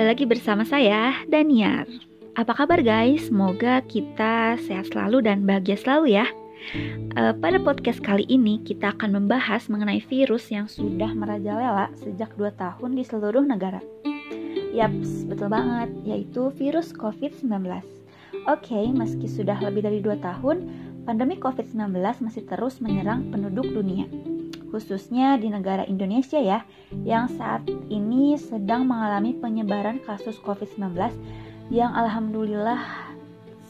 kembali lagi bersama saya, Daniar. Apa kabar guys? Semoga kita sehat selalu dan bahagia selalu ya. Uh, pada podcast kali ini kita akan membahas mengenai virus yang sudah merajalela sejak 2 tahun di seluruh negara. Yaps, betul banget, yaitu virus COVID-19. Oke, meski sudah lebih dari 2 tahun, pandemi COVID-19 masih terus menyerang penduduk dunia khususnya di negara Indonesia ya, yang saat ini sedang mengalami penyebaran kasus COVID-19 yang alhamdulillah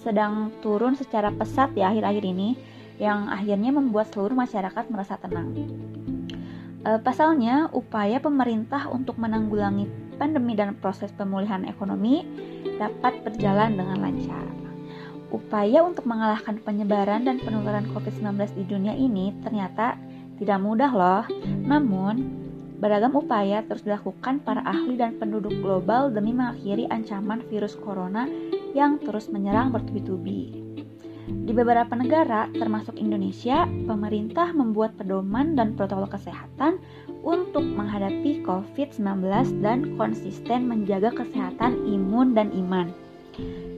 sedang turun secara pesat di akhir-akhir ini, yang akhirnya membuat seluruh masyarakat merasa tenang. E, pasalnya, upaya pemerintah untuk menanggulangi pandemi dan proses pemulihan ekonomi dapat berjalan dengan lancar. Upaya untuk mengalahkan penyebaran dan penularan COVID-19 di dunia ini ternyata tidak mudah loh. Namun, beragam upaya terus dilakukan para ahli dan penduduk global demi mengakhiri ancaman virus corona yang terus menyerang bertubi-tubi. Di beberapa negara, termasuk Indonesia, pemerintah membuat pedoman dan protokol kesehatan untuk menghadapi COVID-19 dan konsisten menjaga kesehatan imun dan iman.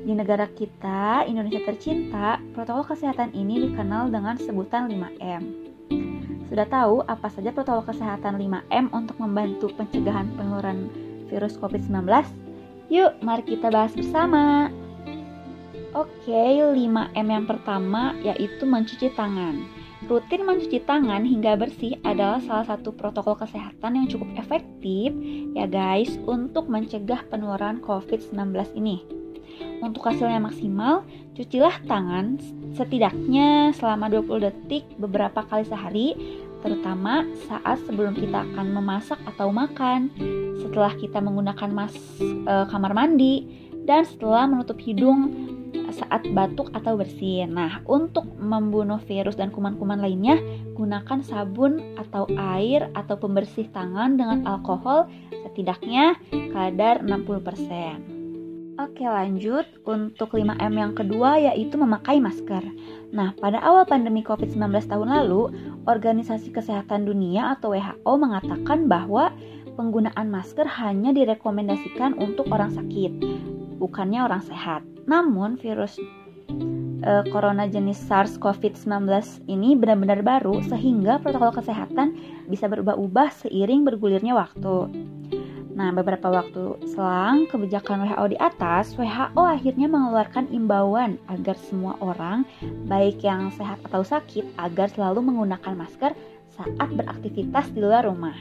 Di negara kita, Indonesia tercinta, protokol kesehatan ini dikenal dengan sebutan 5M. Sudah tahu apa saja protokol kesehatan 5M untuk membantu pencegahan penularan virus COVID-19? Yuk, mari kita bahas bersama. Oke, 5M yang pertama yaitu mencuci tangan. Rutin mencuci tangan hingga bersih adalah salah satu protokol kesehatan yang cukup efektif ya guys untuk mencegah penularan COVID-19 ini. Untuk hasilnya maksimal, cucilah tangan setidaknya selama 20 detik beberapa kali sehari, terutama saat sebelum kita akan memasak atau makan, setelah kita menggunakan mas e, kamar mandi, dan setelah menutup hidung saat batuk atau bersin. Nah, untuk membunuh virus dan kuman-kuman lainnya, gunakan sabun atau air atau pembersih tangan dengan alkohol setidaknya kadar 60%. Oke lanjut, untuk 5M yang kedua yaitu memakai masker. Nah, pada awal pandemi COVID-19 tahun lalu, Organisasi Kesehatan Dunia atau WHO mengatakan bahwa penggunaan masker hanya direkomendasikan untuk orang sakit, bukannya orang sehat. Namun, virus eh, corona jenis SARS-CoV-19 ini benar-benar baru sehingga protokol kesehatan bisa berubah-ubah seiring bergulirnya waktu. Nah, beberapa waktu selang kebijakan WHO di atas, WHO akhirnya mengeluarkan imbauan agar semua orang, baik yang sehat atau sakit, agar selalu menggunakan masker saat beraktivitas di luar rumah.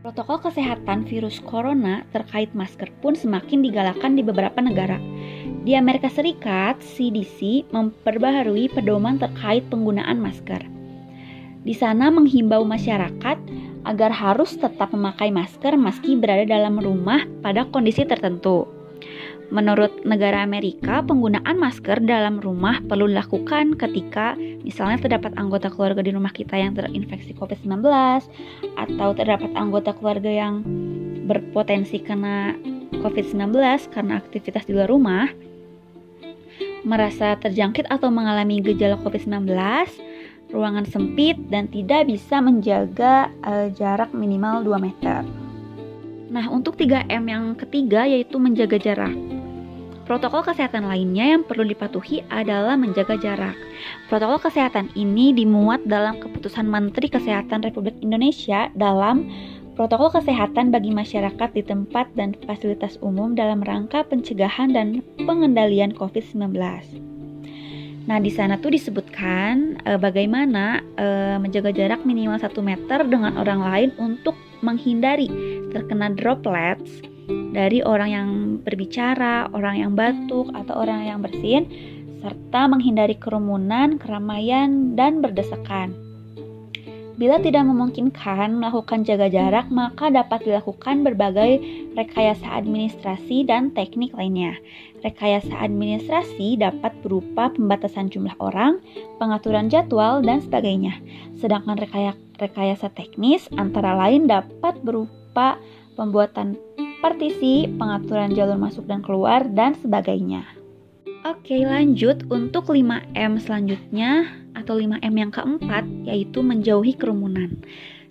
Protokol kesehatan virus corona terkait masker pun semakin digalakkan di beberapa negara. Di Amerika Serikat, CDC memperbaharui pedoman terkait penggunaan masker. Di sana menghimbau masyarakat agar harus tetap memakai masker meski berada dalam rumah pada kondisi tertentu. Menurut negara Amerika, penggunaan masker dalam rumah perlu dilakukan ketika misalnya terdapat anggota keluarga di rumah kita yang terinfeksi COVID-19 atau terdapat anggota keluarga yang berpotensi kena COVID-19 karena aktivitas di luar rumah, merasa terjangkit atau mengalami gejala COVID-19, ruangan sempit dan tidak bisa menjaga uh, jarak minimal 2 meter. Nah, untuk 3M yang ketiga yaitu menjaga jarak. Protokol kesehatan lainnya yang perlu dipatuhi adalah menjaga jarak. Protokol kesehatan ini dimuat dalam keputusan Menteri Kesehatan Republik Indonesia dalam Protokol kesehatan bagi masyarakat di tempat dan fasilitas umum dalam rangka pencegahan dan pengendalian COVID-19. Nah, di sana tuh disebutkan e, bagaimana e, menjaga jarak minimal 1 meter dengan orang lain untuk menghindari terkena droplets dari orang yang berbicara, orang yang batuk, atau orang yang bersin, serta menghindari kerumunan, keramaian, dan berdesakan. Bila tidak memungkinkan melakukan jaga jarak, maka dapat dilakukan berbagai rekayasa administrasi dan teknik lainnya. Rekayasa administrasi dapat berupa pembatasan jumlah orang, pengaturan jadwal, dan sebagainya. Sedangkan rekayasa teknis antara lain dapat berupa pembuatan partisi, pengaturan jalur masuk dan keluar, dan sebagainya. Oke, lanjut untuk 5M selanjutnya atau 5M yang keempat yaitu menjauhi kerumunan.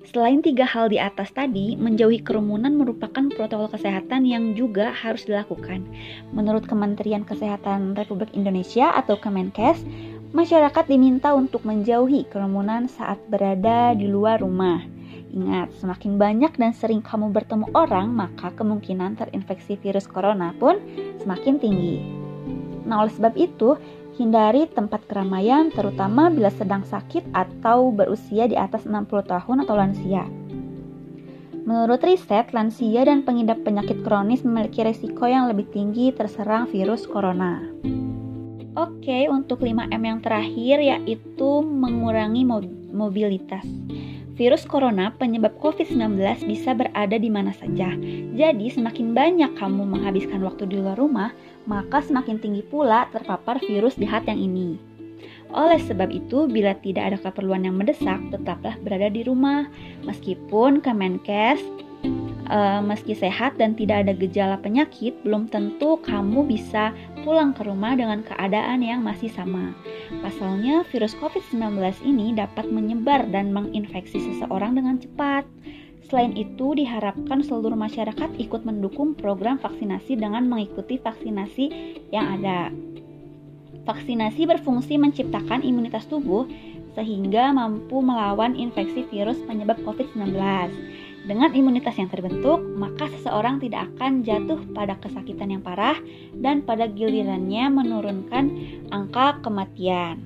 Selain tiga hal di atas tadi, menjauhi kerumunan merupakan protokol kesehatan yang juga harus dilakukan. Menurut Kementerian Kesehatan Republik Indonesia atau Kemenkes, masyarakat diminta untuk menjauhi kerumunan saat berada di luar rumah. Ingat, semakin banyak dan sering kamu bertemu orang, maka kemungkinan terinfeksi virus corona pun semakin tinggi. Nah, oleh sebab itu, Hindari tempat keramaian terutama bila sedang sakit atau berusia di atas 60 tahun atau lansia. Menurut riset, lansia dan pengidap penyakit kronis memiliki risiko yang lebih tinggi terserang virus corona. Oke, untuk 5M yang terakhir yaitu mengurangi mobilitas. Virus corona penyebab COVID-19 bisa berada di mana saja. Jadi, semakin banyak kamu menghabiskan waktu di luar rumah, maka semakin tinggi pula terpapar virus jahat yang ini. Oleh sebab itu, bila tidak ada keperluan yang mendesak, tetaplah berada di rumah. Meskipun Kemenkes uh, meski sehat dan tidak ada gejala penyakit, belum tentu kamu bisa pulang ke rumah dengan keadaan yang masih sama. Pasalnya, virus COVID-19 ini dapat menyebar dan menginfeksi seseorang dengan cepat. Selain itu, diharapkan seluruh masyarakat ikut mendukung program vaksinasi dengan mengikuti vaksinasi yang ada. Vaksinasi berfungsi menciptakan imunitas tubuh sehingga mampu melawan infeksi virus penyebab COVID-19. Dengan imunitas yang terbentuk, maka seseorang tidak akan jatuh pada kesakitan yang parah dan pada gilirannya menurunkan angka kematian.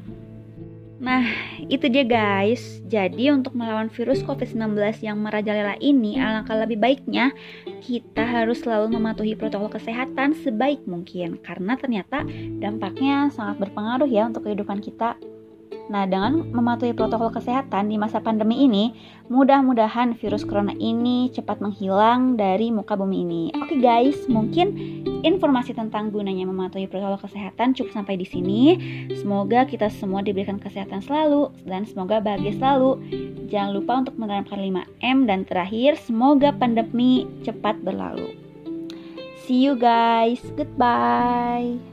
Nah, itu dia guys. Jadi untuk melawan virus COVID-19 yang merajalela ini, alangkah lebih baiknya kita harus selalu mematuhi protokol kesehatan sebaik mungkin karena ternyata dampaknya sangat berpengaruh ya untuk kehidupan kita Nah, dengan mematuhi protokol kesehatan di masa pandemi ini, mudah-mudahan virus corona ini cepat menghilang dari muka bumi ini. Oke guys, mungkin informasi tentang gunanya mematuhi protokol kesehatan cukup sampai di sini. Semoga kita semua diberikan kesehatan selalu dan semoga bahagia selalu. Jangan lupa untuk menerapkan 5M dan terakhir, semoga pandemi cepat berlalu. See you guys. Goodbye.